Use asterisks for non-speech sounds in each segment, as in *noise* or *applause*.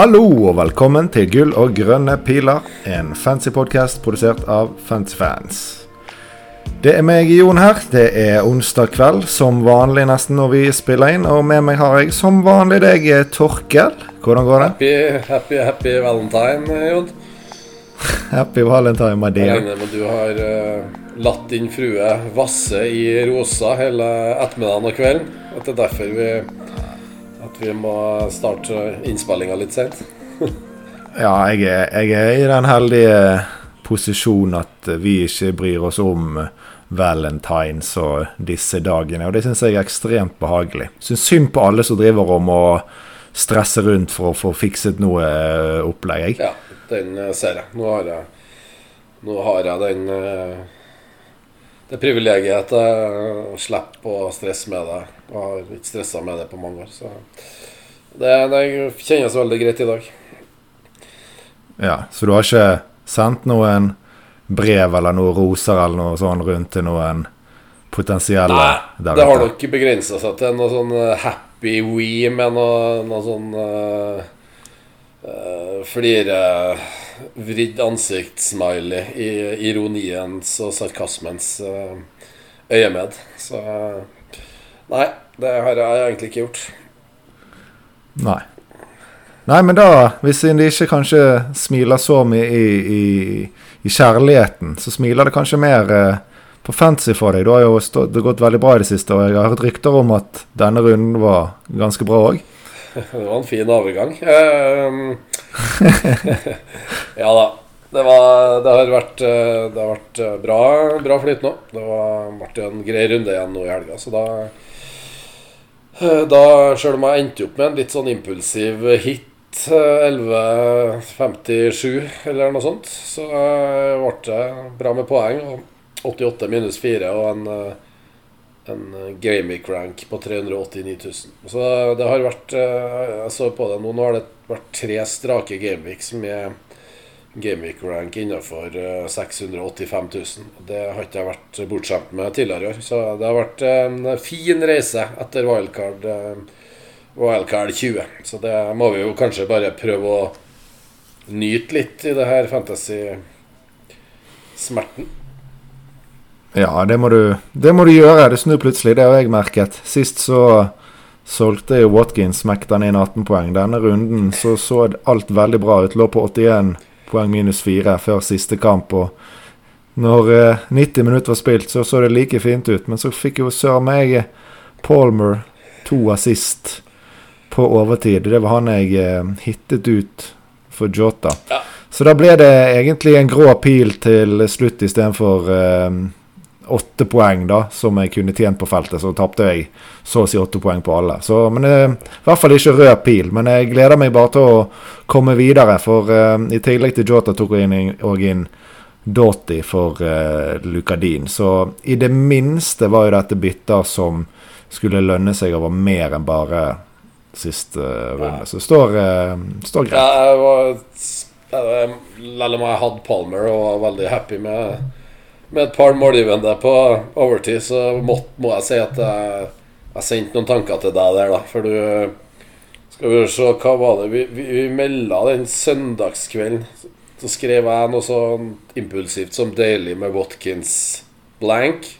Hallo og velkommen til Gull og grønne piler, en fancy podkast produsert av Fancyfans. Det er meg, Jon, her. Det er onsdag kveld, som vanlig nesten når vi spiller inn. Og med meg har jeg som vanlig deg, Torkel. Hvordan går det? Happy, happy, happy valentine, Jon. *laughs* Happy valentine, my Jeg dear. regner med du har uh, latt din frue vasse i rosa hele ettermiddagen og kvelden. At det er derfor vi, at vi må starte innspillinga litt sent. *laughs* Ja, jeg er, jeg er i den heldige posisjonen at vi ikke bryr oss om valentines og disse dagene. Og det syns jeg er ekstremt behagelig. Syns synd på alle som driver om å stresse rundt for å få fikset noe eh, opplegg. Ja, den eh, ser jeg. Nå har jeg, nå har jeg den eh, det privilegiet at jeg slipper å stresse med det. Jeg har ikke stressa med det på mange år. Så det, det kjennes veldig greit i dag. Ja, Så du har ikke sendt noen brev eller noen roser eller noe sånn rundt til noen potensielle Nei, det har nok begrensa seg til noe sånn eh, happy we med noe, noe sånn uh, Flire vridd ansiktssmiley i ironiens og sarkasmens uh, øyemed. Så eh, Nei, det har jeg egentlig ikke gjort. Nei. Nei, men da, hvis de ikke kanskje smiler så mye i, i, i kjærligheten, så smiler det kanskje mer eh, på fancy for deg. Du har jo stå, det har gått veldig bra i det siste, og jeg har hørt rykter om at denne runden var ganske bra òg. *laughs* Det var en fin overgang. Ehm, *laughs* ja da. Det, var, det har vært, eh, det har vært eh, bra, bra flyt nå. Det var, Martin grei runde igjen nå i helga, så da eh, Da, Sjøl om jeg endte opp med en litt sånn impulsiv hit, eh, 11.57 eller noe sånt, så ble det bra med poeng. 88 minus 4 og en en Gamic rank på 389 000. Så det har vært Jeg så på det nå. Nå har det vært tre strake Gameweeks med gameweek-rank innenfor eh, 685 000. Det har ikke jeg vært bortskjemt med tidligere i år. Så det har vært en fin reise etter wildcard, eh, wildcard 20. Så det må vi jo kanskje bare prøve å nyte litt i det her fantasy-smerten. Ja, det må, du, det må du gjøre. Det snur plutselig. Det har jeg merket. Sist så solgte Watkins smekte han inn 18 poeng. Denne runden så så alt veldig bra ut. Lå på 81 poeng minus 4 før siste kamp. Og når eh, 90 minutter var spilt, så så det like fint ut. Men så fikk jo søren meg Palmer to assist på overtid. Det var han jeg eh, hittet ut for Jota. Ja. Så da ble det egentlig en grå pil til slutt istedenfor eh, åtte poeng, da, som jeg kunne tjent på feltet. Så tapte jeg så å si åtte poeng på alle. Så, men eh, i hvert fall ikke rød pil. Men jeg gleder meg bare til å komme videre. For eh, i tillegg til Jota tok jeg inn, og inn Doughty for uh, Lucadin. Så i det minste var jo dette bytter som skulle lønne seg over mer enn bare siste eh, runde. Så det står, eh, står greit. Ja, jeg var Selv om jeg hadde Palmer og var veldig happy med, med et par målgivende på overtid, så må, må jeg si at jeg, jeg sendte noen tanker til deg der, da. For du Skal vi se, hva var det Vi, vi, vi melda den søndagskvelden. Så skrev jeg noe sånn impulsivt som 'deilig med Watkins blank'.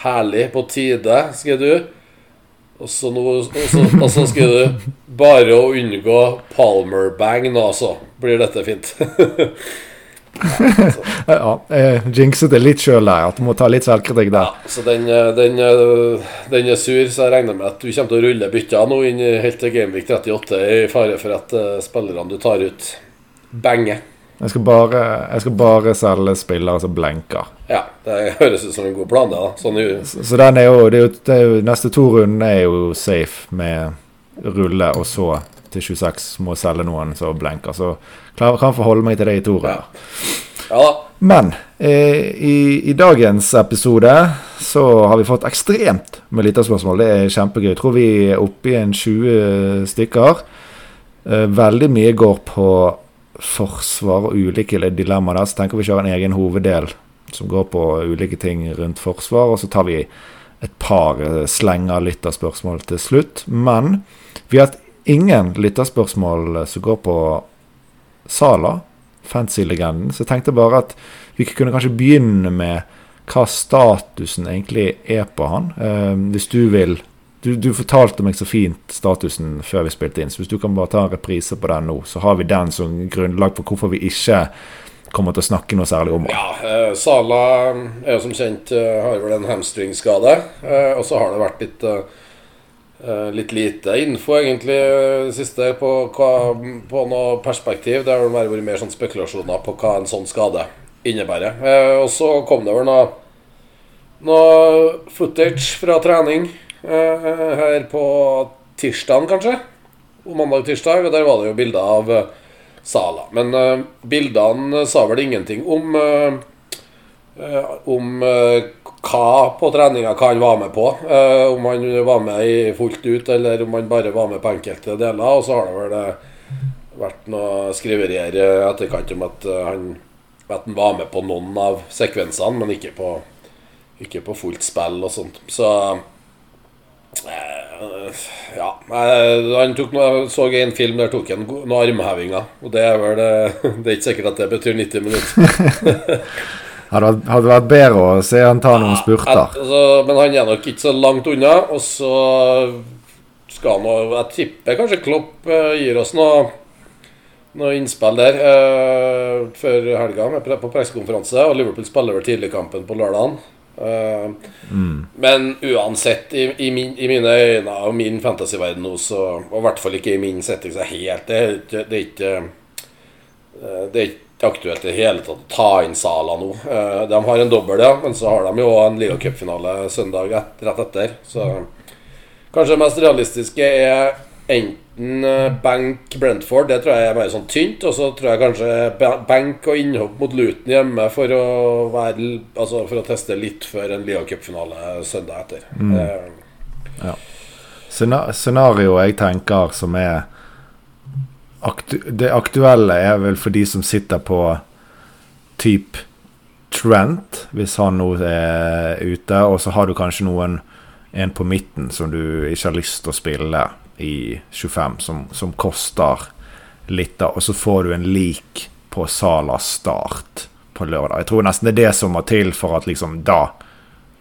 Herlig på tide, skrev du. Og så, nå, skrev du 'bare å unngå Palmer-bang nå, så blir dette fint'. *laughs* Ja, jeg jinxet det litt sjøl der. At du må ta litt selvkritikk der. Ja, så den, eh, den, eh, den er sur, så jeg regner med at du kommer til å rulle bytta nå inn helt til Gameweek 38 i fare for at eh, spillerne du tar ut, banger. Jeg skal bare, jeg skal bare selge spillere som blenker. Ja, det høres ut som en god plan, det. da Sånn jo. Så, så den er jo, det er jo, det er jo Neste to rundene er jo safe med rulle, og så til 26 må selge noen som blenker. Så klar, kan forholde meg til det i to. Ja da. Men eh, i, i dagens episode så har vi fått ekstremt med lytterspørsmål. Det er kjempegøy. Jeg tror vi er oppe i en 20 stykker. Eh, veldig mye går på forsvar og ulike dilemmaer der. Så tenker vi kjører en egen hoveddel som går på ulike ting rundt forsvar. Og så tar vi et par eh, slenger lytterspørsmål til slutt. Men vi har et ingen lytterspørsmål som går på Sala, fancy-legenden. Så jeg tenkte bare at vi kunne kanskje begynne med hva statusen egentlig er på han. Eh, hvis du vil du, du, fortalte meg så fint statusen før vi spilte inn, så hvis du kan bare ta en reprise på den nå, så har vi den som grunnlag for hvorfor vi ikke kommer til å snakke noe særlig om det. Ja, eh, Sala er jo som kjent eh, har vel en hamstringskade, eh, og så har det vært litt eh, eh litt lite info egentlig eh, siste på, hva, på noe perspektiv. Det har vel vært mer sånn spekulasjoner på hva en sånn skade innebærer. og så kom det vel noe, noe footage fra trening Eh, her på tirsdagen, kanskje. Mandag-tirsdag. Og der var det jo bilder av eh, Sala. Men bildene sa vel ingenting om Om hva på treninga hva han var med på. om han var med i fullt ut, eller om han bare var med på enkelte deler. Og så har det vel vært noe skriverier i etterkant om at han, at han var med på noen av sekvensene, men ikke på, ikke på fullt spill og sånt. Så Eh, ja. Han tok noe, så en film der tok han noen armhevinger. Og det er vel eh, *laughs* Det er ikke sikkert at det betyr 90 minutter. *laughs* hadde det vært bedre å se han ta noen spurter. Altså, men han er nok ikke så langt unna. Og så skal han Jeg tipper kanskje Klopp uh, gir oss noe noe innspill der uh, før helga på pressekonferanse. Og Liverpool spiller vel tidligkampen på lørdagen. Uh, mm. Men uansett, i, i, min, i, mine øyne og min fantasyverden nå, så, og i hvert fall ikke i min setting, så helt Det er ikke, det er ikke, det er aktuelt i det hele tatt å ta inn Sala nå. Uh, de har en dobbel, ja, men så har de jo en ligacupfinale søndag et, rett etter. Så kanskje det mest realistiske er enten eh, benk Brentford, det tror jeg er mer sånn tynt. Og så tror jeg kanskje benk og innhopp mot Luton hjemme for å, være, altså for å teste litt før en ligacupfinale Cup-finale søndag etter. Mm. Eh. Ja. Scenario jeg tenker som er aktu Det aktuelle er vel for de som sitter på type Trent, hvis han nå er ute, og så har du kanskje noen en på midten som du ikke har lyst til å spille i 25 som, som koster litt, da. Og så får du en lik på Salas start på lørdag. Jeg tror nesten det er det som må til for at liksom da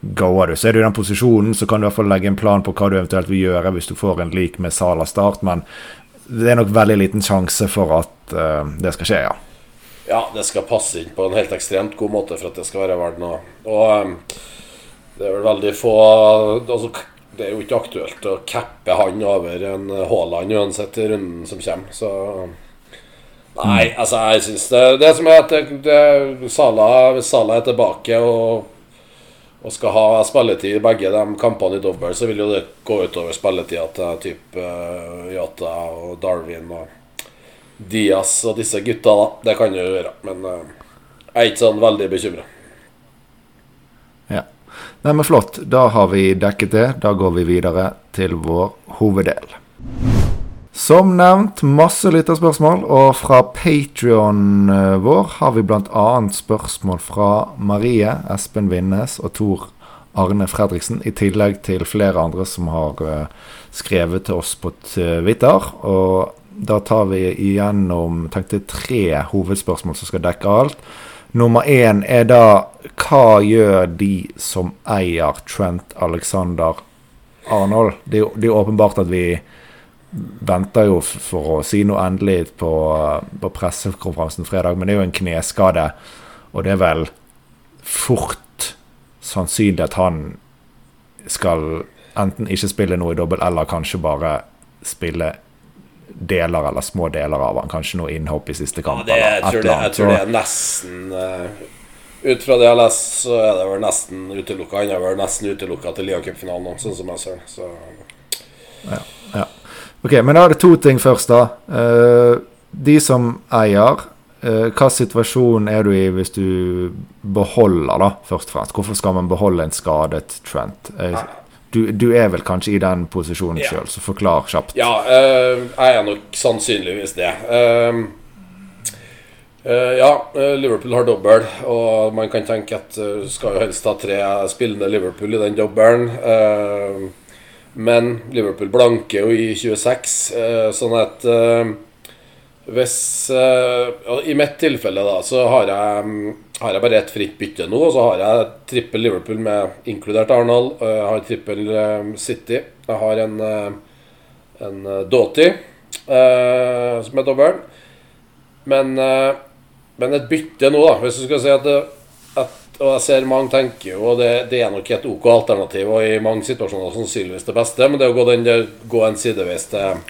goer du. Så er du i den posisjonen, så kan du i hvert fall legge en plan på hva du eventuelt vil gjøre hvis du får en lik med Sala start, men det er nok veldig liten sjanse for at uh, det skal skje, ja. Ja, det skal passe inn på en helt ekstremt god måte for at det skal være verdt noe. Og um, det er vel veldig få altså, det er jo ikke aktuelt å cappe han over en Haaland uansett i runden som kommer. Så Nei, mm. altså, jeg syns det Det som er at det, det, Sala, Sala er tilbake og, og skal ha spilletid i begge de kampene i dobbel, så vil jo det gå utover spilletida til type uh, Yata og Darwin og Diaz og disse gutta, da. Det kan jo gjøre. Men uh, jeg er ikke sånn veldig bekymra. Nei, men Flott. Da har vi dekket det. Da går vi videre til vår hoveddel. Som nevnt, masse lytterspørsmål, og fra Patrion eh, vår har vi bl.a. spørsmål fra Marie, Espen Vinnes og Tor Arne Fredriksen, i tillegg til flere andre som har eh, skrevet til oss på Twitter. Og da tar vi igjennom tenkte tre hovedspørsmål som skal dekke alt. Nummer én er da hva gjør de som eier Trent Alexander Arnold? Det er jo åpenbart at vi venter jo for å si noe endelig på, på pressekonferansen fredag, men det er jo en kneskade. Og det er vel fort sannsynlig at han skal enten ikke spille noe i dobbel, eller kanskje bare spille deler eller små deler av han. Kanskje noe innhopp i siste kamp. Ja, det, jeg, tror det, jeg, tror det, er nesten uh, Ut fra det jeg har lest, så er det vel nesten utelukka. Han er vel nesten utelukka til Lia Cup-finalen nå, sånn som jeg ser det. Ja, ja. Ok, men da er det to ting først, da. Uh, de som eier, uh, hva situasjon er du i hvis du beholder, da, først og fremst? Hvorfor skal man beholde en skadet Trent? Uh, du, du, er vel kanskje i den posisjonen ja. sjøl, så forklar kjapt. Ja, uh, jeg er nok sannsynligvis det. Uh, uh, ja, Liverpool har dobbel, og man kan tenke at uh, skal jo helst ha tre spillende Liverpool i den dobbelen. Men Liverpool blanker jo i 26, eh, sånn at eh, hvis eh, I mitt tilfelle da så har jeg, har jeg bare ett fritt bytte nå. Og så har jeg trippel Liverpool med inkludert Arnold. Jeg har trippel City. Jeg har en, en Doughty som er dobbel. Men, men et bytte nå, da Hvis du skal si at, at Og jeg ser mange tenker jo Og det, det er nok et OK alternativ, og i mange situasjoner sannsynligvis det beste. Men det å gå, der, gå en sideveis til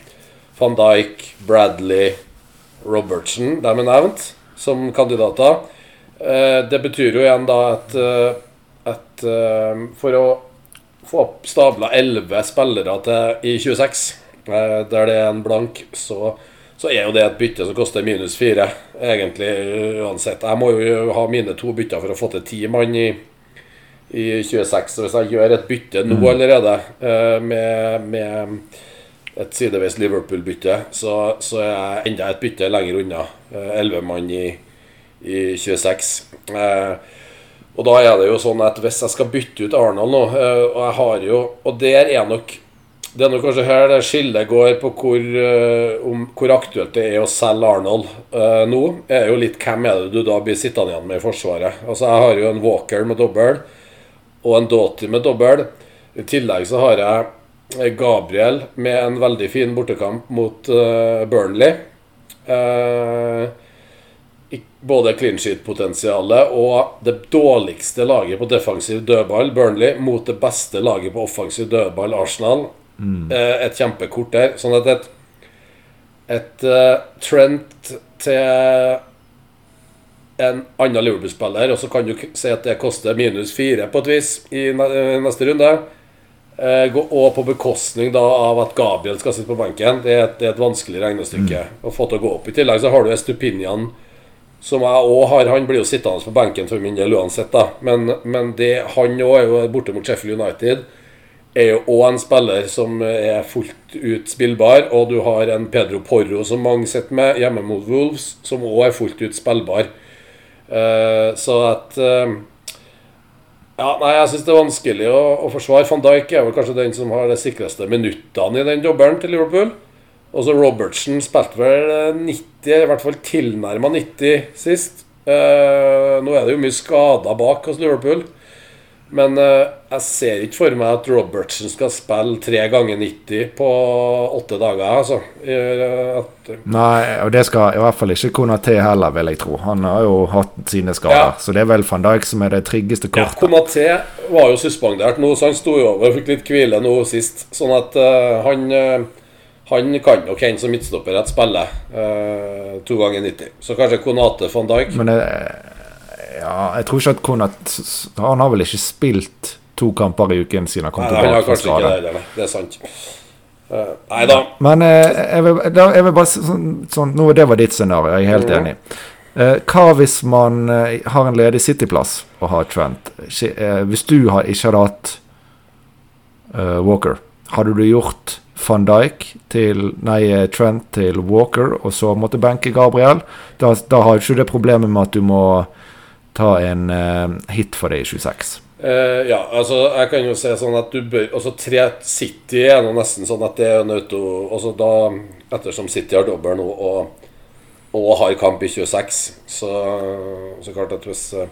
van Dijk, Bradley Robertson, de er nevnt som kandidater. Eh, det betyr jo igjen da at, eh, at eh, for å få opp stabla 11 spillere til i 26, eh, der det er en blank, så, så er jo det et bytte som koster minus 4, egentlig uansett. Jeg må jo ha mine to bytter for å få til ti mann i, i 26. Så hvis jeg gjør et bytte nå allerede eh, med, med et sideveis Liverpool-bytte, så, så er jeg enda et bytte lenger unna. Elleve mann i, i 26. Eh, og da er det jo sånn at hvis jeg skal bytte ut Arnold nå, eh, og jeg har jo Og der er nok Det er nok kanskje her det skillet går på hvor, eh, om, hvor aktuelt det er å selge Arnold uh, nå. er jo litt hvem er det du da blir sittende igjen med i Forsvaret. Altså Jeg har jo en Walker med dobbel og en Doughty med dobbel. I tillegg så har jeg Gabriel med en veldig fin bortekamp mot uh, Burnley. Uh, både clean sheet-potensialet og det dårligste laget på defensiv dødball, Burnley, mot det beste laget på offensiv dødball, Arsenal. Mm. Uh, et kjempekort der. Sånn at et, et Trent til en annen Liverpool-spiller, og så kan du si at det koster minus fire på et vis i neste runde. Eh, og på bekostning da av at Gabriel skal sitte på benken. Det er et, det er et vanskelig regnestykke mm. å få til å gå opp. I tillegg så har du Estupinian, som jeg òg har. Han blir jo sittende på benken for min del uansett, da. Men, men det, han òg er jo borte mot Sheffield United. Er jo òg en spiller som er fullt ut spillbar. Og du har en Pedro Porro som mange sitter med, hjemme mot Wolves, som òg er fullt ut spillbar. Uh, så at uh, ja, nei, jeg syns det er vanskelig å, å, forsvare. Van Dijk er vel kanskje den som har de sikreste minuttene i den dobbelen til Liverpool. Og så Robertsen spilte vel 90, i hvert fall tilnærma 90 sist. Uh, nå er det jo mye skader bak hos Liverpool. Men uh, jeg ser ikke for meg at Robertsen skal spille tre ganger 90 på åtte dager. altså. At, Nei, og det skal i hvert fall ikke Konaté heller, vil jeg tro. Han har jo hatt sine skader. Ja. Så det er vel van Dijk som er det tryggeste kortet. Ja, Konaté var jo suspendert nå, så han sto jo over og fikk litt hvile nå sist. Sånn at uh, han uh, han kan nok hende som midtstopper et spille to ganger 90. Så kanskje Konate van Dijk. Men det ja, jeg tror ikke at Konat Han har vel ikke spilt to kamper i uken siden han kom tilbake fra skade. Det, det, det er sant. Uh, nei da. Men uh, jeg, vil, da, jeg, vil, bare sånn, sånn Nå, Det var ditt scenario, jeg er helt mm. enig. Uh, hva hvis man har en ledig City-plass og har Trent? hvis du har, ikke hadde hatt Walker, hadde du gjort van Dijk til Nei, Trent til Walker, og så måtte benke Gabriel? Da, da har du ikke det problemet med at du må ta en uh, hit for deg i 26? Uh, ja, altså jeg kan jo si sånn at du bør Altså tre City er nå nesten sånn at det er nødt auto Altså da, ettersom City har dobbel nå og, og, har kamp i 26, så, så klart at hvis uh,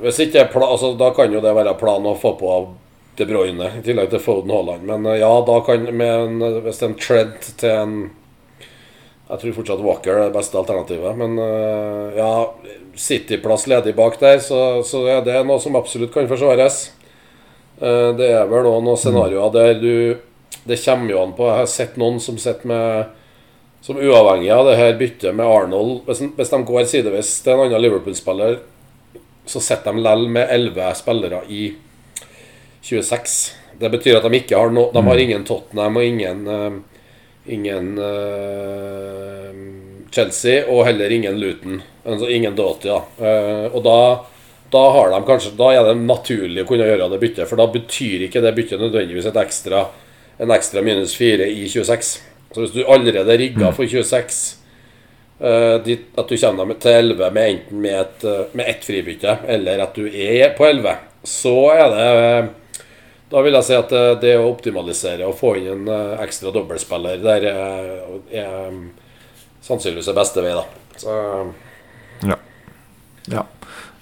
Hvis ikke er plan, altså Da kan jo det være planen å få på De Bruyne i tillegg til Foden Haaland. Men ja, da kan en, hvis en trend til en jeg tror fortsatt Walker er det beste alternativet. Men ja, City-plass ledig bak der, så, så er det noe som absolutt kan forsvares. Uh, det er vel noen scenarioer der du Det kommer jo an på Jeg har sett noen som sitter med Som uavhengig av det her byttet med Arnold Hvis, hvis de går sidevis til en annen Liverpool-spiller, så sitter de lell med 11 spillere i 26. Det betyr at de ikke har no, De har mm. ingen Tottenham og ingen uh, Ingen uh, Chelsea, og heller ingen Luton. Altså ingen Doughty. da. Uh, og da, da, har de kanskje, da er det naturlig å kunne gjøre det byttet, for da betyr ikke det byttet nødvendigvis et ekstra, en ekstra minus 4 i 26. Så hvis du allerede er rigga for 26, uh, eh, at du kommer til 11 med enten med, et, med ett fribytte, eller at du er på 11, så er det Da vil jeg si at det, å optimalisere og få inn en eh, ekstra dobbeltspiller der er, er sannsynligvis det beste vei, da. Så Ja. ja.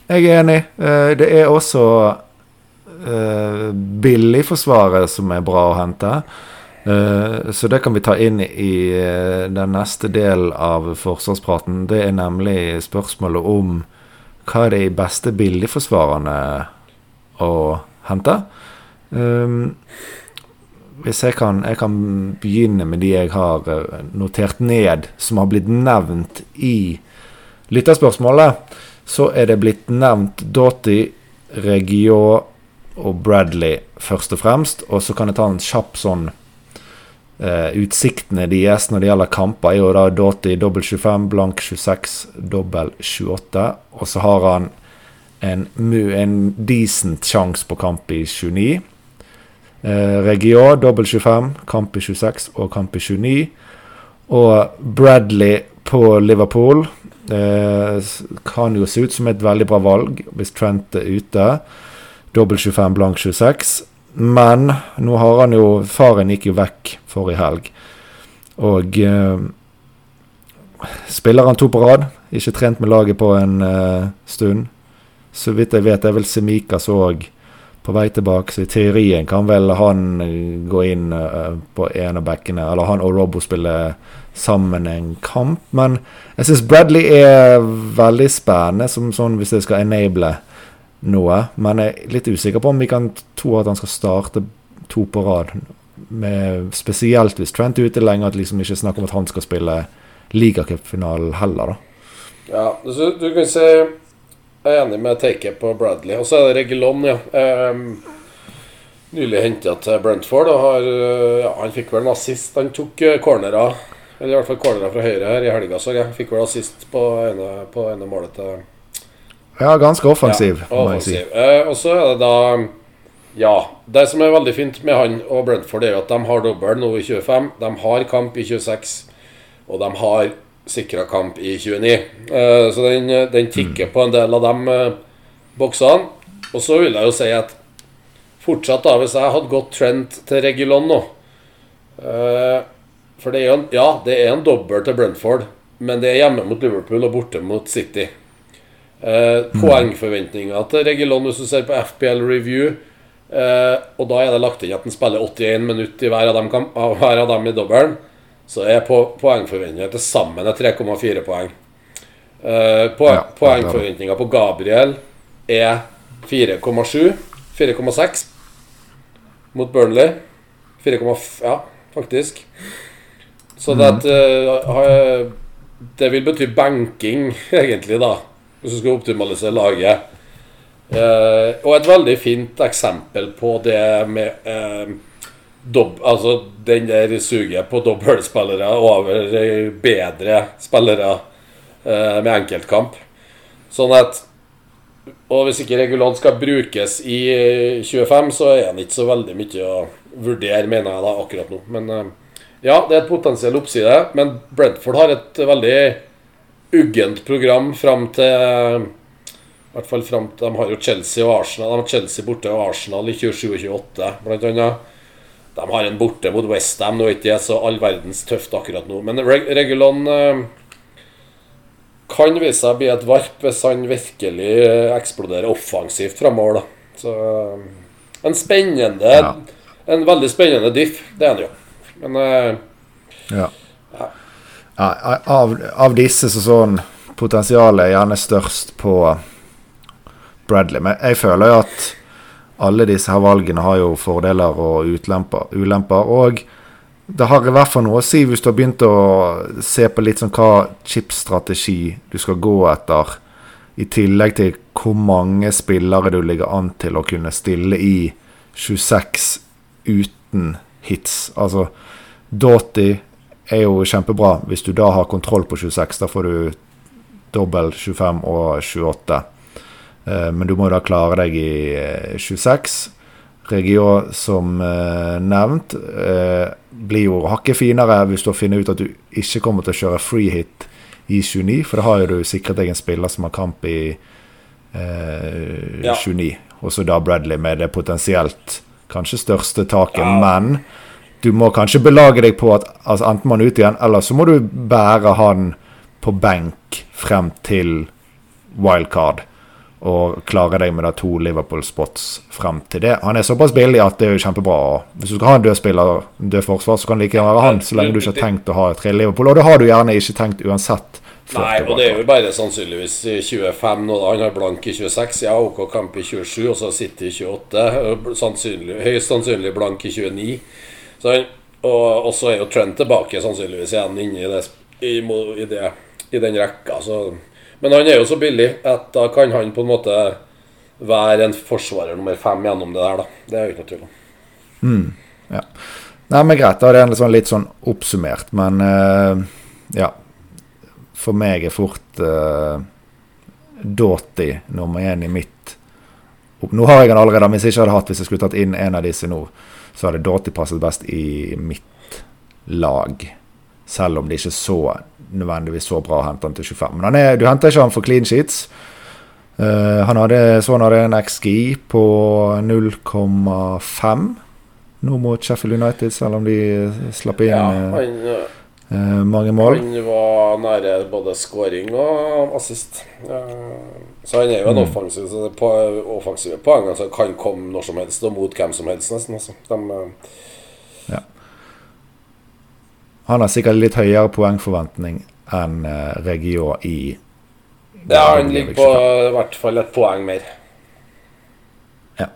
Jeg er enig. Eh, Det er også eh, billigforsvaret som er bra å hente. Eh, Så det kan vi ta inn i den neste delen av forsvarspraten. Det er nemlig spørsmålet om hva er de beste billigforsvarerne å hente. Hvis jeg kan, jeg kan begynne med de jeg har eh, notert ned, som har blitt nevnt i lytterspørsmålet, så er det blitt nevnt Doughty, Regio og Bradley først og fremst. Og så kan jeg ta en kjapp sånn eh, Utsiktene deres når det gjelder kamper, er jo da Doughty dobbel 25, blank 26, dobbel 28. Og så har han en, en decent sjanse på kamp i 29. Eh, Regio dobbel 25, kamp i 26 og kamp i 29. Og Bradley på Liverpool eh, kan jo se ut som et veldig bra valg hvis Trent er ute. Dobbel 25, blank 26. Men nå har han jo Faren gikk jo vekk forrige helg. Og eh, spiller han to på rad. Ikke trent med laget på en eh, stund. Så vidt jeg vet, er vel Semikas òg på vei tilbake. Så i teorien kan vel han eh, gå inn eh, på en av bekkene. Eller han og Robbo spille sammen en kamp. Men jeg syns Bradley er veldig spennende som sånn hvis jeg skal enable noe. Men jeg er litt usikker på om vi kan tro at han skal starte to på rad. Med, spesielt hvis Trent er ute lenge, at liksom ikke snakk om at han skal spille ligacupfinalen heller, da. Ja, du kan si Jeg er enig med taket på Bradley. Og så er det Regulon, ja. Um, nylig henta til Brentford. Og har, øh, ja, han fikk vel en assist. Han tok cornera, eller i hvert fall cornera fra høyre her i helga, så jeg. Fikk vel assist på ene, på ene målet til Ja, ganske offensiv, Ja, jeg si. offensiv. Eh, og så er det da Ja. Det som er veldig fint med han og Brentford, er at de har dobbel nå i 25. De har kamp i 26. Og de har sikra kamp i 29. Eh, så den, den tikker på en del av de eh, boksene. Og så vil jeg jo si at fortsatt, da, hvis jeg hadde gått Trent til Regulon nå eh, For det er jo en, ja, det er en dobbel til Brentford, men det er hjemme mot Liverpool og borte mot City. Eh, poengforventninga til Regulon hvis du ser på FPL Review Og da er det lagt inn at han spiller 81 minutter i hver av dem, av hver av dem i dobbelen. Så er po poengforventninga til sammen er 3,4 poeng. Uh, po Ja, poengforventninga på Gabriel er 4,7. 4,6 mot Burnley. 4,5 Ja, faktisk. Så det, at, eh, det vil bety benking, *laughs* egentlig, da. Hvis du skal optimalisere laget. Uh, og et veldig fint eksempel på det med dobb, Altså den der suget på dobbeltspillere over bedre spillere eh, med enkeltkamp. Sånn at Og hvis ikke regulant skal brukes i eh, 25, så er han ikke så veldig mye å vurdere, mener jeg da, akkurat nå. Men eh, ja, det er et potensiell oppside. Men Brentford har et veldig uggent program fram til i hvert fall frem til, De har jo Chelsea og Arsenal. De har Chelsea borte og Arsenal i 27 og 28, blant annet. De har en borte mot Westham. Nå er ikke det så all verdens tøft akkurat nå. Men Reg Regulon eh, kan vise seg å bli et varp hvis han virkelig eh, eksploderer offensivt framover. Så eh, en spennende Ja. En veldig spennende diff, det er han jo. Men Ja. Ja, av, av disse så sånn Potensialet er gjerne størst på Bradley. Men jeg føler jo at alle disse her valgene har jo fordeler og utlemper, ulemper. Og det har i hvert fall noe å si hvis du har begynt å se på litt sånn hva chipstrategi du skal gå etter. I tillegg til hvor mange spillere du ligger an til å kunne stille i 26 uten hits. Altså Dotty er jo kjempebra hvis du da har kontroll på 26. Da får du dobbel 25 og 28. Eh, Men du må da klare deg i eh, 26. Regio, som eh, nevnt, eh, blir jo hakket finere hvis du finner ut at du ikke kommer til å kjøre free hit i 29, for da har jo du sikret deg en spiller som har kamp i eh, Ja. 29. Og så da Bradley med det potensielt kanskje største taket, ja. men du må kanskje belage deg på at altså, enten man er ute igjen, eller så må du bære han på benk frem til wildcard. Og klare deg med da to Liverpool-spots frem til det. Han er såpass billig at det er jo kjempebra. Hvis du skal ha en død spiller, død forsvar, så kan det like gjerne være han, så lenge du ikke har tenkt å ha tre Liverpool. Og det har du gjerne ikke tenkt uansett. Nei, og det er jo bare sannsynligvis i 25 nå. Han har blank i 26, ja, OK Kamp i 27, og så City i 28. Sannsynlig, høyst sannsynlig blank i 29. Så han, og så er jo Trent tilbake sannsynligvis igjen inni det, i, i, det, i den rekka. Så. Men han er jo så billig at da kan han på en måte være en forsvarer nummer fem gjennom det der, da. Det er jo ikke noe tvil om. Mm, ja. Nei, men greit. Da er det sånn, litt sånn oppsummert, men uh, ja for meg er fort uh, Doughty nummer én i mitt Nå har jeg den allerede, men hvis jeg ikke hadde hatt hvis jeg skulle tatt inn en av disse nå, så hadde Doughty passet best i mitt lag. Selv om det ikke så nødvendigvis så bra å hente han til 25. Men er, du henter ikke han for clean sheets. Uh, han hadde, så han hadde en XG på 0,5 nå mot Sheffield United, selv om de slapp inn ja, eh, han, uh, mange mål. Han var nære både scoring og assist. Uh, så han er jo en mm. offensiv, på, offensiv poeng altså, kan komme når som helst og mot hvem som helst, nesten. Altså. De, ja. Han har sikkert litt høyere poengforventning enn eh, Regio i Ja, han ligger på i hvert fall et poeng mer. Ja.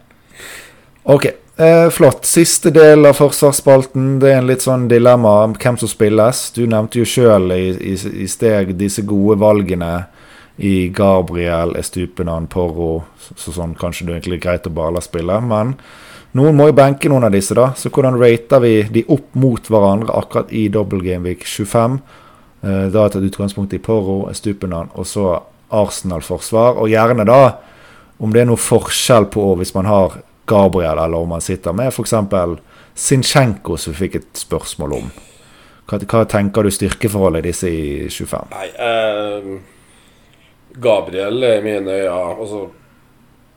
OK. Eh, flott. Siste del av forsvarsspalten. Det er en litt sånn dilemma om hvem som spilles. Du nevnte jo sjøl i, i, i, steg disse gode valgene i Gabriel, Estupinan, Porro. Så, så, sånn kanskje det er egentlig greit å bare la spille. Men noen må jo benke noen av disse, da. Så hvordan rater vi de opp mot hverandre akkurat i Double Game Week 25? Eh, da tatt utgangspunkt i Porro, Estupinan og så Arsenal-forsvar. Og gjerne da om det er noe forskjell på hvis man har Gabriel, eller om man sitter med f.eks. Sinchenko, som vi fikk et spørsmål om. Hva, hva, tenker du styrkeforholdet i disse i 25? Nei, eh, Gabriel er mine øyne altså,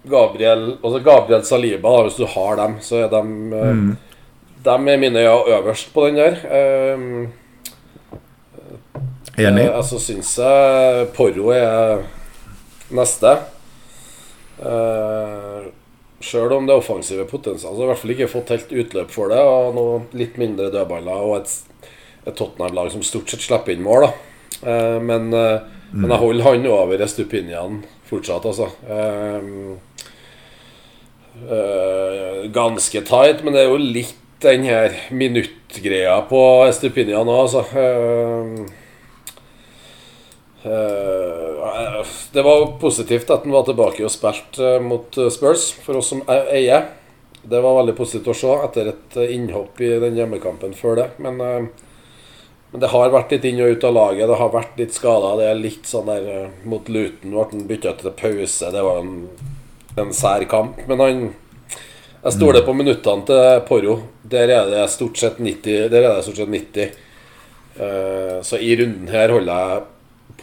Gabriel, altså Gabriel Saliba, hvis du har dem, så er de eh, mm. De er mine øyne øverst på den der. Eh, Enig. Eh, altså syns jeg Porro er neste. Eh, Sjøl om det offensive potensialet har i hvert fall ikke fått helt utløp for det. Og noe litt mindre dødballer og et, et Tottenham-lag som stort sett slipper inn mål. Eh, men, eh, mm. men, jeg holder han over Estupinian fortsatt, altså. Um, uh, ganske tight, men det er jo litt den her minuttgreia på Estupinian òg, altså. Eh, det var positivt at han var tilbake og spilte eh, mot Spurs, for oss som eier. Det var veldig positivt å se etter et innhopp i den hjemmekampen før det. Men, men det har vært litt inn og ut av laget. Det har vært litt skader. Det er litt sånn der Mot Luton ble han bytta til pause. Det var en, en sær kamp. Men han Jeg stoler på minuttene til Porro. Der er det stort sett 90. Der er det stort sett 90. Så i runden her holder jeg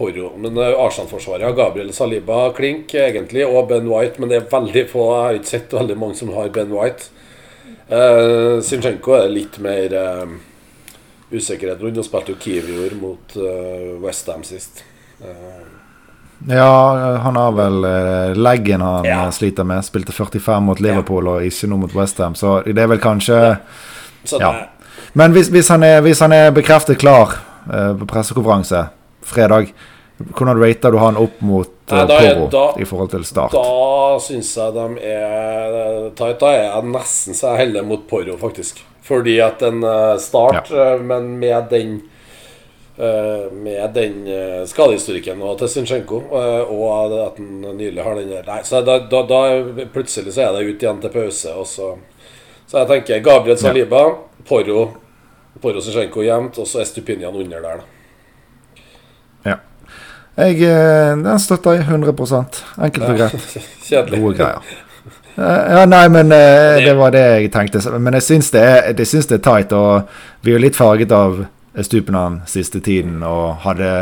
Porro. Men eh, Arsenal-forsvaret har Gabriel Saliba klink, egentlig, og Ben White. Men det er veldig få. Jeg har ikke sett veldig mange som har Ben White. Uh, Sinchenko er litt mer uh, usikkerhet rundt. Og spilte jo Kivior mot uh, Westham sist. Uh, ja, han har vel leggen han ja. sliter med. Spilte 45 mot Liverpool og ikke noe mot Westham, så det er vel kanskje ja. Men hvis, hvis, han er, hvis, han er, bekreftet klar på pressekonferanse fredag. Hvordan rater du han opp mot uh, Porro i forhold til start? Da syns jeg de er tight. Da er jeg nesten så jeg heller mot Poro, faktisk. Fordi at en uh, start, ja. uh, men med den med den skadehistorikken og til Zinchenko, og at han nylig har den der Nei, så da, da, da, plutselig så er det ut igjen til pause. Og så, så jeg tenker Gabriel Saliba, ja. Porro, Porro Zinchenko jevnt, og så Estupinian under der, da. Ja. Jeg, eh, den støtter jeg 100% Enkelt og greit. *laughs* Kjedelig. Gode greier. Eh, ja, nei, men uh, det var det jeg tenkte. Men jeg syns det, er, det er tight. Og vi er jo litt farget av Stupenan siste tiden. Og hadde,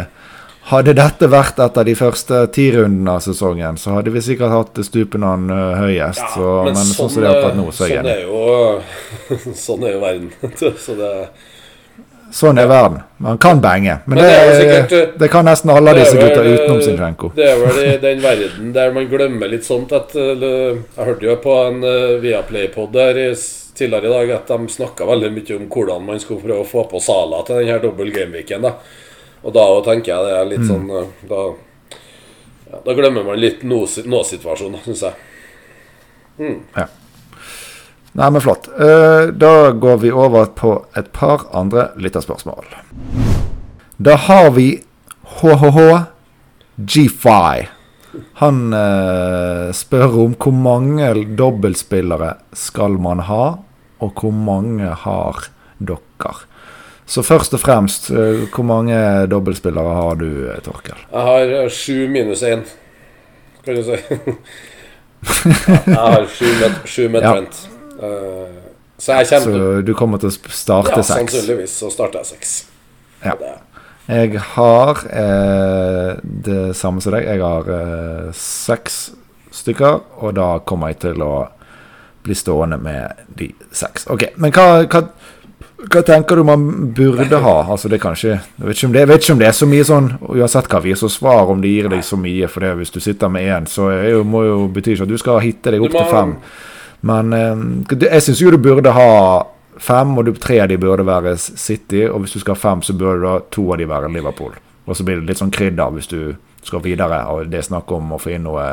Hadde dette vært etter de første ti rundene av sesongen, så hadde vi sikkert hatt Stupenan uh, høyest. Ja, så, men, sånn, sånn, er nå, så er sånn er jo *laughs* Sånn er jo verden. *laughs* så det Sånn er verden. Man kan bange. Men, Men det, det er jo det, kan nesten alle disse gutta uh, utenom Zinchenko. Det er vel i den verden der man glemmer litt sånt at uh, Jeg hørte jo på en Viaplay-pod tidligere i dag at de snakka veldig mye om hvordan man skulle prøve å få på Sala til denne dobbel gameweeken. Og da tenker jeg det er litt sånn uh, Da, ja, da glemmer man litt nå- nå-situasjonen, syns jeg. Nei, men flott. Eh, da går vi over på et par andre lytterspørsmål. Da har vi HHH G5. Han eh, spør om hvor mange dobbeltspillere skal man ha, og hvor mange har dere? Så først og fremst, eh, hvor mange dobbeltspillere har du, Torkel? Jeg har sju minus én, kan du si. *laughs* jeg har sju med, sju med Ja. Trent. Uh, så jeg kommer Så du kommer til å starte seks? Ja, sannsynligvis så starter jeg seks. Ja. Jeg har eh, det samme som deg. Jeg har eh, seks stykker, og da kommer jeg til å bli stående med de seks. Ok, Men hva, hva, hva tenker du man burde ha? Altså det er kanskje, jeg, vet det, jeg vet ikke om det er så mye sånn Uansett hva vi så svar, om det gir deg så mye. For det, hvis du sitter med én, så er jo, må jo bety ikke at du skal hitte deg opp til fem. Men eh, jeg syns jo du burde ha fem, og du, tre av de burde være City. Og hvis du skal ha fem, så burde da to av de være Liverpool. Og så blir det litt sånn krydder hvis du skal videre, og det er snakk om å få inn noe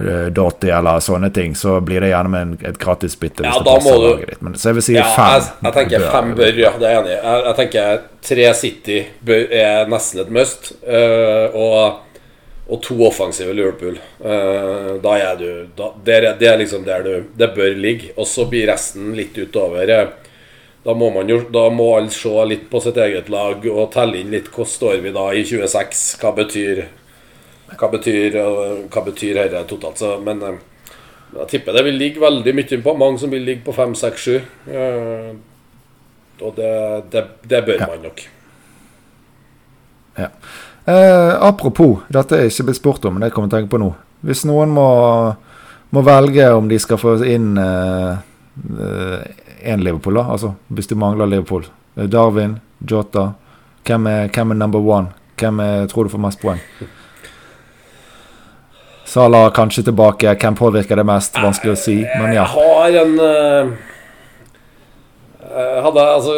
Dotty Dotti eller sånne ting, så blir det gjerne med et gratis bytte. Ja, da må du-. Men så jeg vil si Ja, fem. jeg, jeg tenker fem bør, ja, det er jeg enig i. Jeg, jeg tenker tre City bør, er nesten et must. Uh, og, og to offensive Liverpool. Eh, da er du da, det, er, det er liksom der du Det bør ligge. Og så blir resten litt utover. eh, Da må man jo Da må alle se litt på sitt eget lag og telle inn litt Hvor står vi da i 26. Hva betyr Hva betyr, eh, hva betyr dette totalt? Så, men jeg tipper det vil ligge veldig mye på mange som vil ligge på 5, 6, 7. Eh, og det, det, det bør Ja. man nok. Ja. Eh, apropos, dette er ikke blitt spurt om, men det kommer jeg til å tenke på nå. Hvis noen må, må velge om de skal få inn én Liverpool, da, altså hvis de mangler Liverpool Eh, Darwin, Jota, hvem er, hvem er number one? Hvem er, tror du får mest poeng? Salah kanskje tilbake, hvem påvirker det mest? Vanskelig å si, men ja. Jeg har en eh, jeg hadde, altså,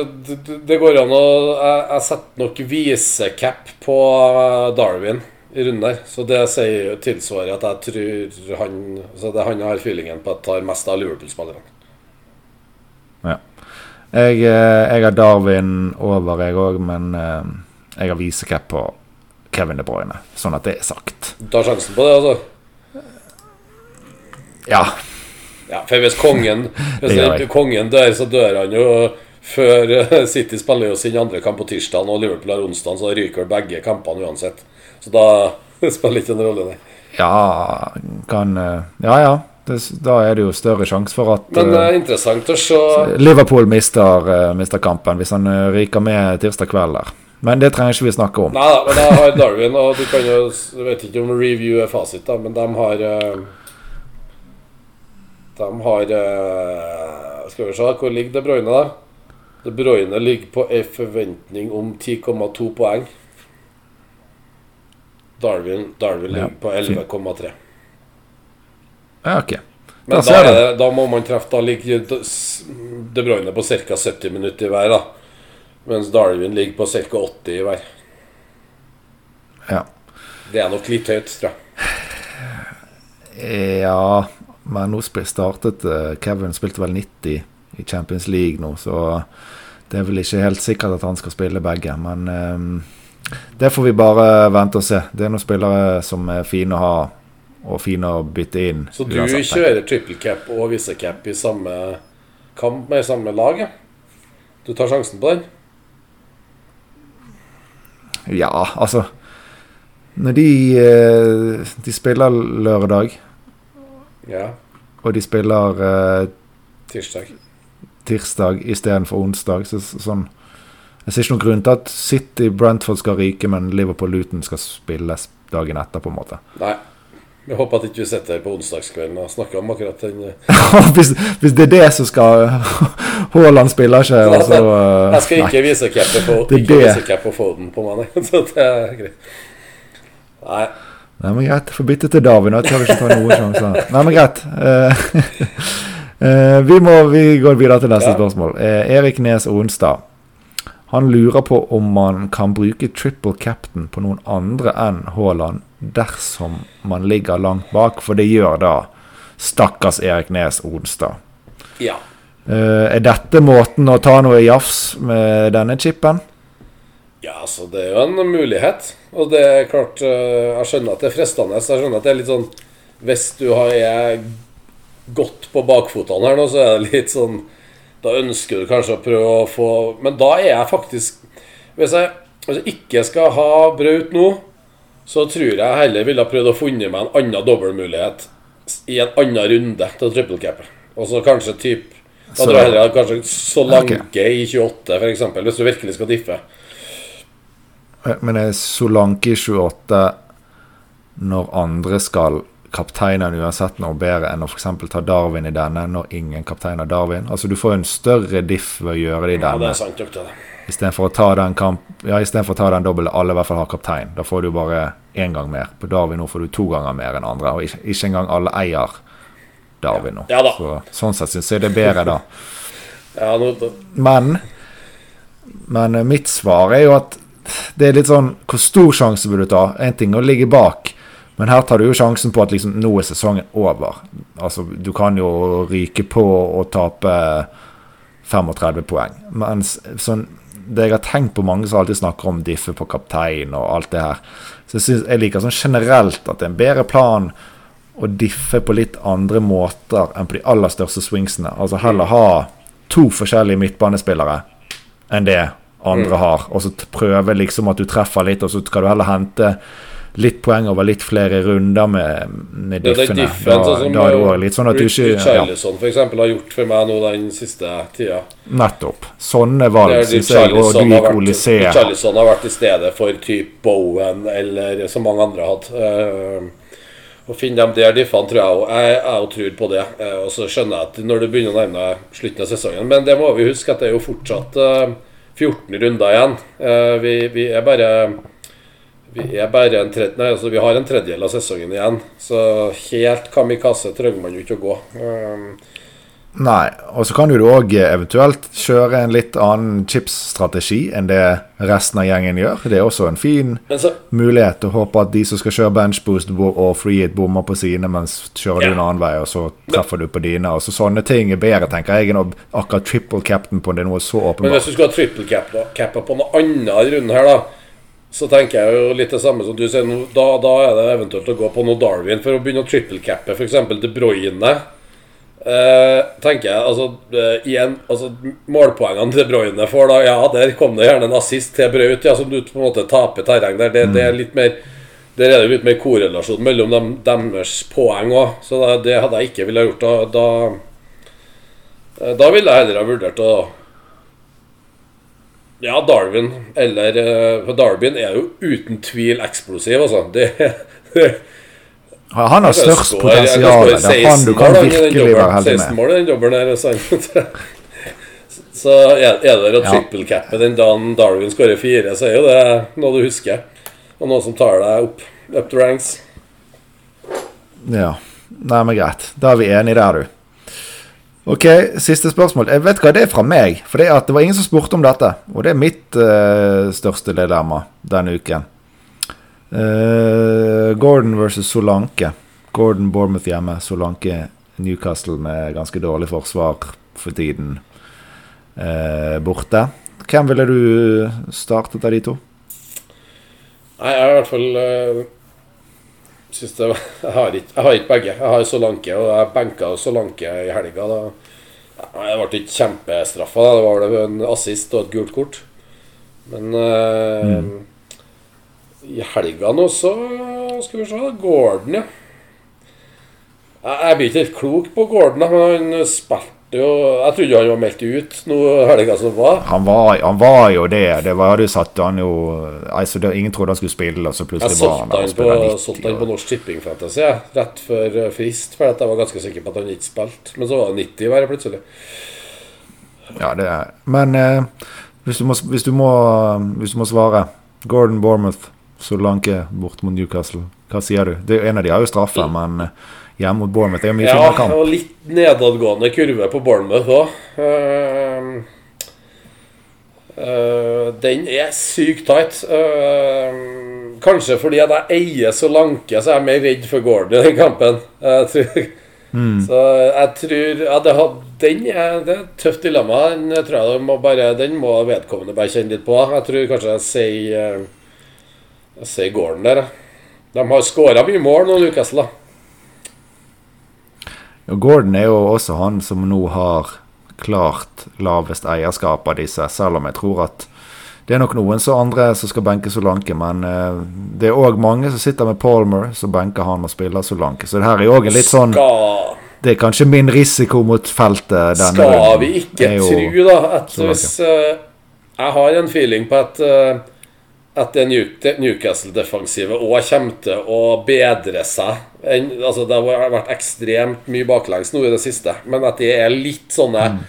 det, går an å Jeg, jeg setter nok visecap på eh, Darwin i runden der. Så det sier, tilsvarer at jeg tror han Så det er han jeg har feelingen på at tar mest av Liverpool-spillerne. Jeg, eh, jeg har Darwin over, jeg òg, men eh, jeg har visecap på Kevin De Bruyne, sånn at det er sagt. Du tar sjansen på det, altså? Ja, Ja, for hvis kongen Hvis *laughs* Det kongen dør, så dør han jo før eh, City spiller jo sin andre kamp på tirsdag, og Liverpool har onsdag, så ryker begge kampene uansett. Så da *laughs* spiller ikke en rolle, nei. ja, kan eh, Ja, ja. Det, da er det jo større sjanse for at Men det eh, er interessant å se Liverpool mister, mister kampen hvis han ryker med tirsdag kveld der. Men det trenger ikke vi snakke om. Nei da, men jeg har Darwin, og du kan jo Jeg vet ikke om review er fasit, da, men de har De har eh, Skal vi se, hvor ligger De Bruyne, da? De Bruyne ligger på en forventning om 10,2 poeng. Darwin, Darwin ligger på 11,3. Ja, ok. Men Da da, det, da må man treffe Da ligger De Bruyne på ca. 70 minutter i hver, da. Mens Darwin ligger på ca. 80 i hver. Ja. Det er nok litt høyt, tror jeg. ja, men nå startet eh, Kevin spilte vel 90 i Champions League nå, så det er vel ikke helt sikkert at han skal spille begge. Men eh, det får vi bare vente og se. Det er noen spillere som er fine å ha, og fine å bytte inn. Så du uansett, kjører triple cap og visecap i samme kamp med samme lag? Du tar sjansen på den? Ja, altså Når de, eh, de spiller lørdag, Ja. og de spiller eh, Tirsdag. tirsdag istedenfor onsdag, så, så sånn Jeg ser ikke noen grunn til at City Brentford skal ryke, men Liverpool Luton skal spilles dagen etter, på en måte. Nei. Vi håper at ikke vi sitter her på onsdagskvelden og snakker om akkurat den eh, *laughs* hvis, hvis det er det som skal *laughs* Haaland spiller ikke, og så uh, Jeg skal ikke nei. vise cap på, på Foden på mandag. *laughs* Så det er greit. Nei. Nei, men greit. Får bytte til Darwin. Jeg tør ikke ta noen sjanser. Nei, men greit. Eh, *laughs* eh, vi, må, vi går videre til neste Ja. spørsmål. Eh, Erik Nes Onstad. Han lurer på om man kan bruke triple captain på noen andre enn Haaland dersom man ligger langt bak, for det gjør da stakkars Erik Nes Onstad. Ja. Uh, er dette måten å ta noe jafs med denne chipen? Ja, altså, det er jo en mulighet. Og det er klart eh, Jeg skjønner at det er fristende. Jeg skjønner at det er litt sånn Hvis du har er godt på bakfotene her nå, så er det litt sånn Da ønsker du kanskje å prøve å få Men da er jeg faktisk Hvis jeg, hvis jeg ikke skal ha Braut nå, så tror jeg heller ville ha prøvd å funnet meg en annen dobbeltmulighet i en annen runde til triple cap. Og så kanskje typ Da Så- tror jeg heller kanskje Solanke okay. i 28, f.eks., hvis du virkelig skal diffe. Eh, Men er Solanke i 28 når andre skal kapteinen uansett noe bedre enn å f.eks. ta Darwin i denne når ingen kapteiner Darwin? Altså Du får jo en større diff ved å gjøre det i Ja, det denne, er sant istedenfor å ta den kamp Ja, istedenfor å ta den dobbel alle i hvert fall har kaptein. Da får du bare én gang mer. På Darwin nå får du to ganger mer enn andre, og ikke, ikke engang alle eier Darwin nå. Ja da. Så, sånn sett syns jeg det er bedre da. *laughs* Ja, nå, Men Men eh, mitt svar er jo at det er litt sånn Hvor stor sjanse vil du ta? En ting å ligge bak, men her tar du jo sjansen på at liksom nå er sesongen over. Altså, du kan jo ryke på og tape 35 poeng. Mens sånn det jeg har tenkt på mange som alltid snakker om diffe på kaptein og alt det her. Så jeg, synes, jeg liker sånn generelt at det er en bedre plan å diffe på litt andre måter enn på de aller største swingsene. Altså heller ha to forskjellige midtbanespillere enn det andre har, og så prøve liksom at du treffer litt, og så skal du heller hente litt poeng over litt flere runder med, med diffene. diffen, Da, sånn da er det også litt sånn at du ikke ja, Charlison for eksempel har gjort for meg nå den siste tida. Nettopp. Sånne valg syns jeg, og du gikk Olysé Richarlison har vært i stedet for typ Bowen eller som mange andre hadde. hatt. Å finne dem der diffene tror jeg òg Jeg jeg tror på det. Eh, Og så skjønner jeg at når du begynner å nærme deg slutten av sesongen Men det må vi huske at det er jo fortsatt eh, 14 runder igjen. Eh, Vi, vi er bare vi er bare en tredje, nei, altså vi har en tredjedel av sesongen igjen, så helt kamikaze trenger man jo ikke å gå. Nei, og så kan du òg eventuelt kjøre en litt annen chipsstrategi enn det resten av gjengen gjør. Det er også en fin så, mulighet å håpe at de som skal kjøre benchboost og free hit, bommer på sine, mens kjører Ja. du en annen vei, og så treffer du på dine. Og så Sånne ting er bedre, tenker jeg, enn akkurat triple cap'n på det er noe så åpenbart. Men hvis du skal ha triple cap da, cappa på noe annet i runden her, da, så tenker jeg jo litt det samme som du sier. Da, da er det eventuelt å gå på noe Darwin for å begynne å triple cappe f.eks. De Bruyne. Eh, tenker jeg, altså, uh, igjen, altså Målpoengene til Bruyne får, da Ja, der kom det gjerne en assist til Braut, ja, som du på en måte taper terreng der. Det, det er litt mer Der er det litt mer korrelasjon mellom dem, deres poeng òg. Så det, det hadde jeg ikke ville gjort. Da, da, eh, da ville jeg heller ha vurdert å ja, Darwin. Eller For Darwin er jo uten tvil eksplosiv, altså. Det, *laughs* Han har størst potensial. Det er han du kan mål, virkelig være heldig 16 med. mål i den dobbelen der, *laughs* Så, så er, det å Ja. trippelcappe den dagen Darwin skårer fire, så er jo det noe du husker. Og noe som tar deg opp, up the ranks. Ja. Nei, men greit. Da er vi enige der, du. Ok, siste spørsmål. Jeg vet hva det er fra meg. For det, det var ingen som spurte om dette. Og det er mitt uh, største dilemma denne uken. Eh, Gordon versus Solanke. Gordon Bournemouth hjemme. Solanke Newcastle med ganske dårlig forsvar for tiden uh, borte. Hvem ville du startet av de to? Nei, jeg har i hvert fall uh, synes det, jeg, har ikke, jeg har ikke begge. Jeg har Solanke, og jeg benka Solanke i helga. Da. jeg ble ikke kjempestraffa. Det var vel en assist og et gult kort. Men eh, i helga nå så Skal vi se Gordon, ja. Jeg, jeg blir ikke helt klok på Gordon, men han spilte jo Jeg trodde han var meldt ut nå helga som var. Han var, han var jo det. Det var jo satt han jo altså det, Ingen trodde han skulle spille, og så Jeg plutselig var han der Jeg solgte han, på- Norsk Tipping Fantasy ja, rett før eh, frist, for jeg var ganske sikker på at han ikke spilte. Men så var det 90 bare plutselig. Ja, det er Men eh, hvis, du må, hvis, du må, hvis du må svare Gordon Bournemouth, Solanke bort mot Newcastle. Hva sier du? Det, en av de har jo straffe, men eh, hjemme mot Bournemouth er jo mye Ja, finere kamp. og litt nedadgående kurve på Bournemouth òg. den er sykt tight. Uh, kanskje fordi jeg eier Solanke, så er jeg mer redd for Gordon i den kampen. Jeg tror, Så jeg tror ja, det, den er, det er et tøft dilemma. Den tror jeg må bare, den må vedkommende bare kjenne litt på. Jeg tror kanskje jeg sier eh, Jeg ser Gordon der. jeg. De har skåra mye mål nå, Newcastle. Gordon er jo også han som nå har klart lavest eierskap av disse, selv om jeg tror at det er nok noen så andre som skal benke Solanke, men eh, det er òg mange som sitter med Palmer, som benker han og spiller Solanke. Så det her er jo òg en litt sånn Skal Det er kanskje min risiko mot feltet denne Skal vi ikke tro da at hvis uh, Jeg har en feeling på at eh, At det Newcastle-defensive òg kommer til å bedre seg. En, altså Det har vært ekstremt mye baklengs nå i det siste, men at det er litt sånne Mm.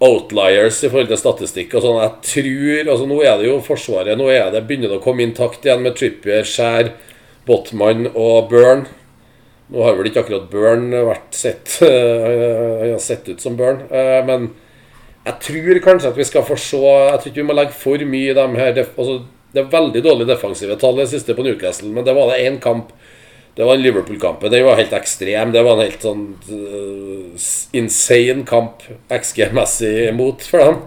outliers i forhold til statistikk og sånn. Jeg tror altså Nå er det jo Forsvaret Nå er det begynner det å komme intakt igjen med Trippier, Skjær, Botman og Burn. Nå har vel ikke akkurat Burn vært sett *laughs* Han har sett ut som Burn, eh, men jeg tror kanskje at vi skal få se Jeg tror ikke vi må legge for mye i de her altså, Det er veldig dårlig defensive tall det siste på Newcastle, men det var det én kamp. Det var Liverpool-kampen. Den var helt ekstrem. Det var en helt sånn uh, insane kamp XG-messig imot for dem.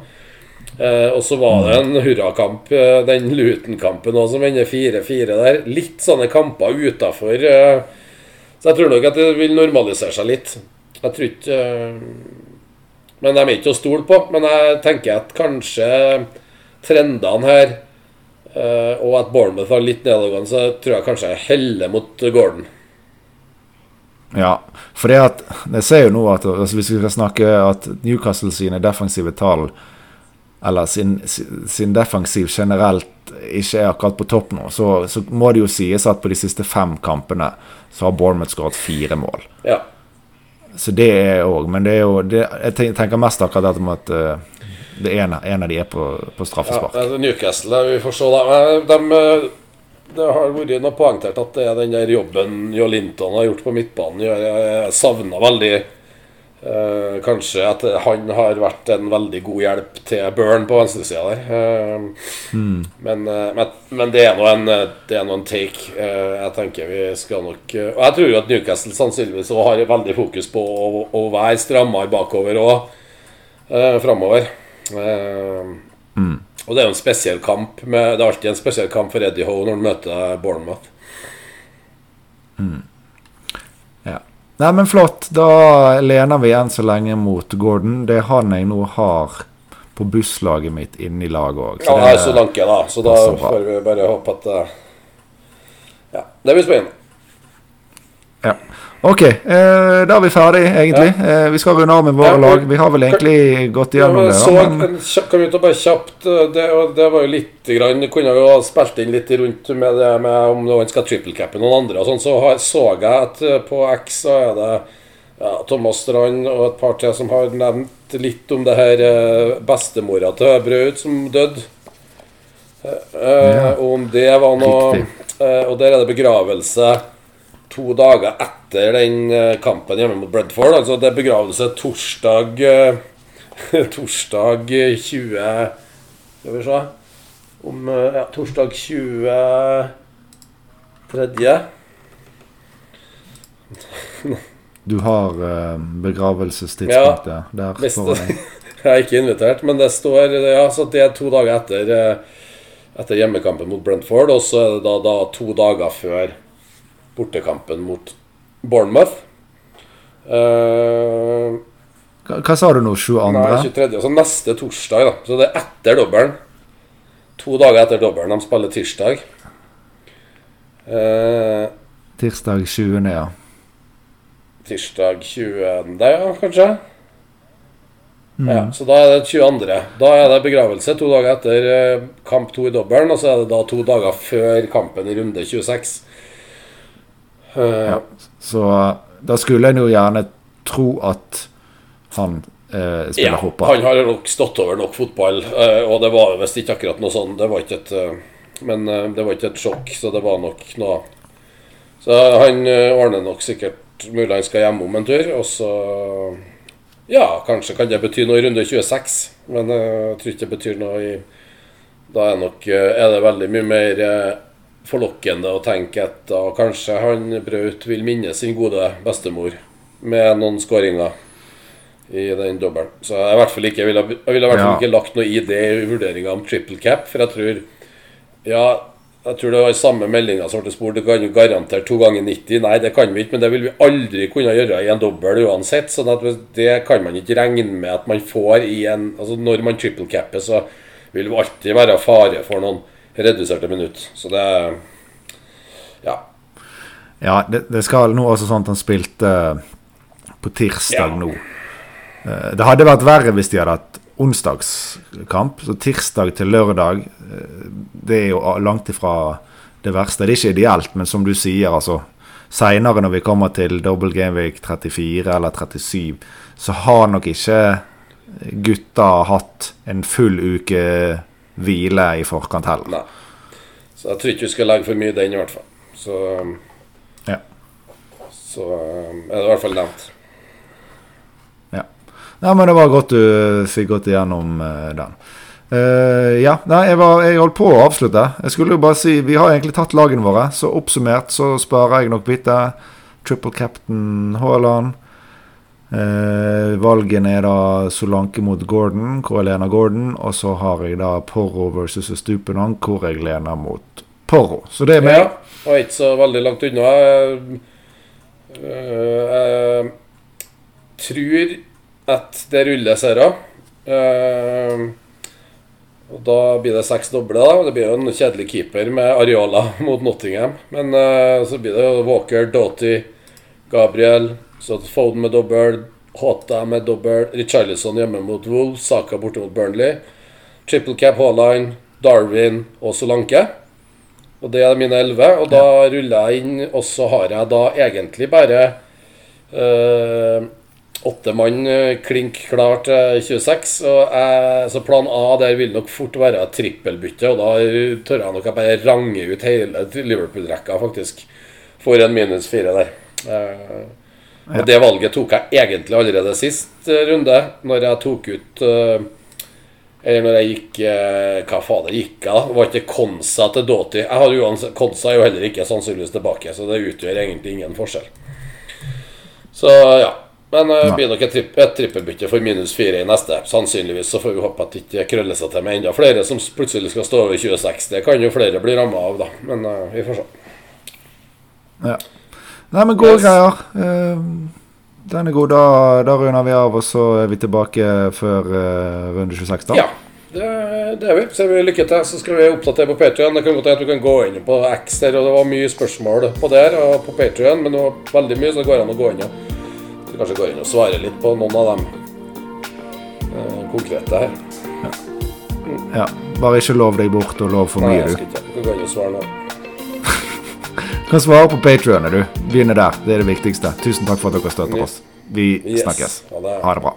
Uh, og så var det en hurrakamp, uh, den Luton-kampen òg, som ender 4-4 der. Litt sånne kamper utafor. Uh, så jeg tror nok at det vil normalisere seg litt. Jeg tror ikke Men de er ikke å stole på. Men jeg tenker at kanskje trendene her og at Bournemouth har litt nedadgående, så tror jeg kanskje jeg heller mot Gordon. Ja, for det at Jeg ser jo nå at altså hvis vi skal snakke at Newcastle sine defensive tall Eller sin, sin defensiv generelt ikke er akkurat på topp nå, så, så må det jo sies at på de siste fem kampene så har Bournemouth skåret fire mål. Ja. Så det er òg Men det er jo det, Jeg tenker mest akkurat dette med at eh, det ene, en av de er på, på straffespark. Ja, Newcastle, vi får se da. De, eh, det har vært noe poengtert at det er den der jobben Jo Linton har gjort på midtbanen. Jeg, jeg savna veldig eh, Kanskje at han har vært en veldig god hjelp til Burn på venstresida der. Eh, men, eh, men, men det er nå en, eh, en take. Eh, jeg tenker vi skal nok eh, Og jeg tror jo at Newcastle sannsynligvis har veldig fokus på å, å være strammere bakover òg, framover. Eh, og det er jo en spesiell kamp med, Det er alltid en spesiell kamp for Eddie Howe når han møter Bournemouth. Ja. Nei, men flott. Da lener vi enn så lenge mot Gordon. Det er han jeg nå har på busslaget mitt inne i laget òg. Ja, det er så lanke, da. Så da får vi bare håpe at eh, Ja, det blir spennende. Ja. Ok, eh, da er vi ferdig, egentlig. Eh, vi skal runde av med våre Ja, lag. Vi har vel egentlig gått Ja, igjennom det. så, men, en kan vi ta bare kjapt eh, Det, det var jo litt grann Kunne jo ha spilt inn litt rundt med det med om noen skal trippelcappe noen andre og sånn. Så har, så jeg at eh, på X så er det ja, Thomas Strand og et par til som har nevnt litt om det her eh, bestemora til Braut som døde. Eh, Ja. om det var noe Og der er det begravelse to dager etter den eh, kampen hjemme mot Bredford. Altså det er begravelse torsdag eh, *laughs* Torsdag 20 Skal vi se Om eh, ja, torsdag 23. du har begravelsestidspunktet ja, der foran deg. *laughs* jeg er ikke invitert, men det står Ja, så det er to dager etter eh, Etter hjemmekampen mot Brentford, og så er det da, da to dager før bortekampen mot Bournemouth. Uh, Hva, hva sa du nå? 22.? Nei, 23. Altså neste torsdag, da. Så det er etter dobbelen. To dager etter dobbelen. De spiller tirsdag. Uh, Tirsdag 20., ja. tirsdag 20., ja, kanskje? Ja, så da er det 22. Da er det begravelse to dager etter eh, kamp to i dobbelen, og så er det da to dager før kampen i runde 26. Uh, Ja. Så da skulle en jo gjerne tro at han eh, spiller Ja, fotball. han har nok stått over nok fotball, eh, og det var visst ikke akkurat noe sånn. Det var ikke et eh, Men eh, det var ikke et sjokk, så det var nok noe Så han eh, ordner nok sikkert mulig han skal hjem om en tur, og så Ja, kanskje kan det bety noe i runde 26, men eh, jeg tror ikke det betyr noe i Da er, nok, er det veldig mye mer forlokkende å tenke at da kanskje han Braut vil minne sin gode bestemor med noen skåringer i den dobbelen. Så jeg, i hvert fall ikke, jeg ville, jeg ville i hvert fall Ja. ikke lagt noe i det i vurderinga om triple cap, for jeg tror Ja, jeg tror det var samme meldinga som ble spurt. Du kan jo garantere to ganger 90. Nei, det kan vi ikke, men det vil vi aldri kunne gjøre i en dobbel uansett. Så det kan man ikke regne med at man får i en Altså når man triple capper, så vil det alltid være fare for noen reduserte minutt. Så det Ja. Ja, det, det skal nå også sånn at han spilte på tirsdag Ja. nå. Eh, Det hadde vært verre hvis de hadde hatt onsdagskamp. Så tirsdag til lørdag, eh, det er jo langt ifra det verste. Det er ikke ideelt, men som du sier, altså Seinere når vi kommer til double game week 34 eller 37, så har nok ikke gutta hatt en full uke hvile i forkant heller. Nei. Så jeg tror ikke vi skal legge for mye i den, i hvert fall. Så, Ja. så um, er det i hvert fall nevnt. Ja. Nei, men det var godt du fikk gått igjennom eh, den. Uh, ja, nei, jeg, var, jeg holdt på å avslutte. Jeg skulle jo bare si Vi har egentlig tatt lagene våre, så oppsummert så sparer jeg nok bitte. Triple captain Haaland. Eh, valgene er da Solanke mot Gordon, hvor jeg lener Gordon. Og så har jeg da Porro versus Stupenong, hvor jeg lener mot Porro. Så det er meg. Ja, og ikke så veldig langt unna. Jeg, øh, jeg tror at det ruller seire. Eh, og Da blir det seks doble. da Det blir jo en kjedelig keeper med Areola *laughs* mot Nottingham. Men eh, så blir det Walker, Doughty, Gabriel, så Foden med dobbel, Hota med dobbel, Richarlison hjemme mot Wolves, Saka borte mot Burnley. Triple cap Haaland, Darwin og Solanke. Og det er mine elleve. Og da ruller jeg inn, og så har jeg da egentlig bare øh, åtte mann eh, klink klar til 26. Og jeg, så plan A der vil nok fort være et trippelbytte, og da tør jeg nok å bare range ut hele Liverpool-rekka, faktisk. For en minus fire der. Eh, og det valget tok jeg egentlig allerede sist eh, runde, når jeg tok ut eh, eller når jeg gikk Hva fader gikk jeg, da? Det var ikke Konsa til Doti. Konsa er jo heller ikke sannsynligvis tilbake, så det utgjør egentlig ingen forskjell. Så ja. Men det blir nok et, tripp, et trippelbytte for minus fire i neste. Sannsynligvis så får vi håpe at det ikke krøller seg til med enda flere som plutselig skal stå over 26. Det kan jo flere bli ramma av, da. Men uh, vi får se. Ja. Nei, men gode Yes. greier. Uh, den er god. Da, da runder vi av, og så er vi tilbake før uh, runde 26, da. Ja, det, det er vi. Så er vi lykke til. Så skal vi oppdatere på Patreon. Det kan godt hende du kan gå inn på X der, og det var mye spørsmål på der og på Patreon, men det var veldig mye, så det går an å gå inn og kanskje gå inn og svare litt på noen av dem eh, konkrete her. Ja. Bare ikke lov deg bort og lov for mye, du. Nei, jeg skal ikke. Du kan og svare nå. Kan svare på Patrion, du. Begynne der. Det er det viktigste. Tusen takk for at dere støtter oss. Vi snakkes. Ha det bra.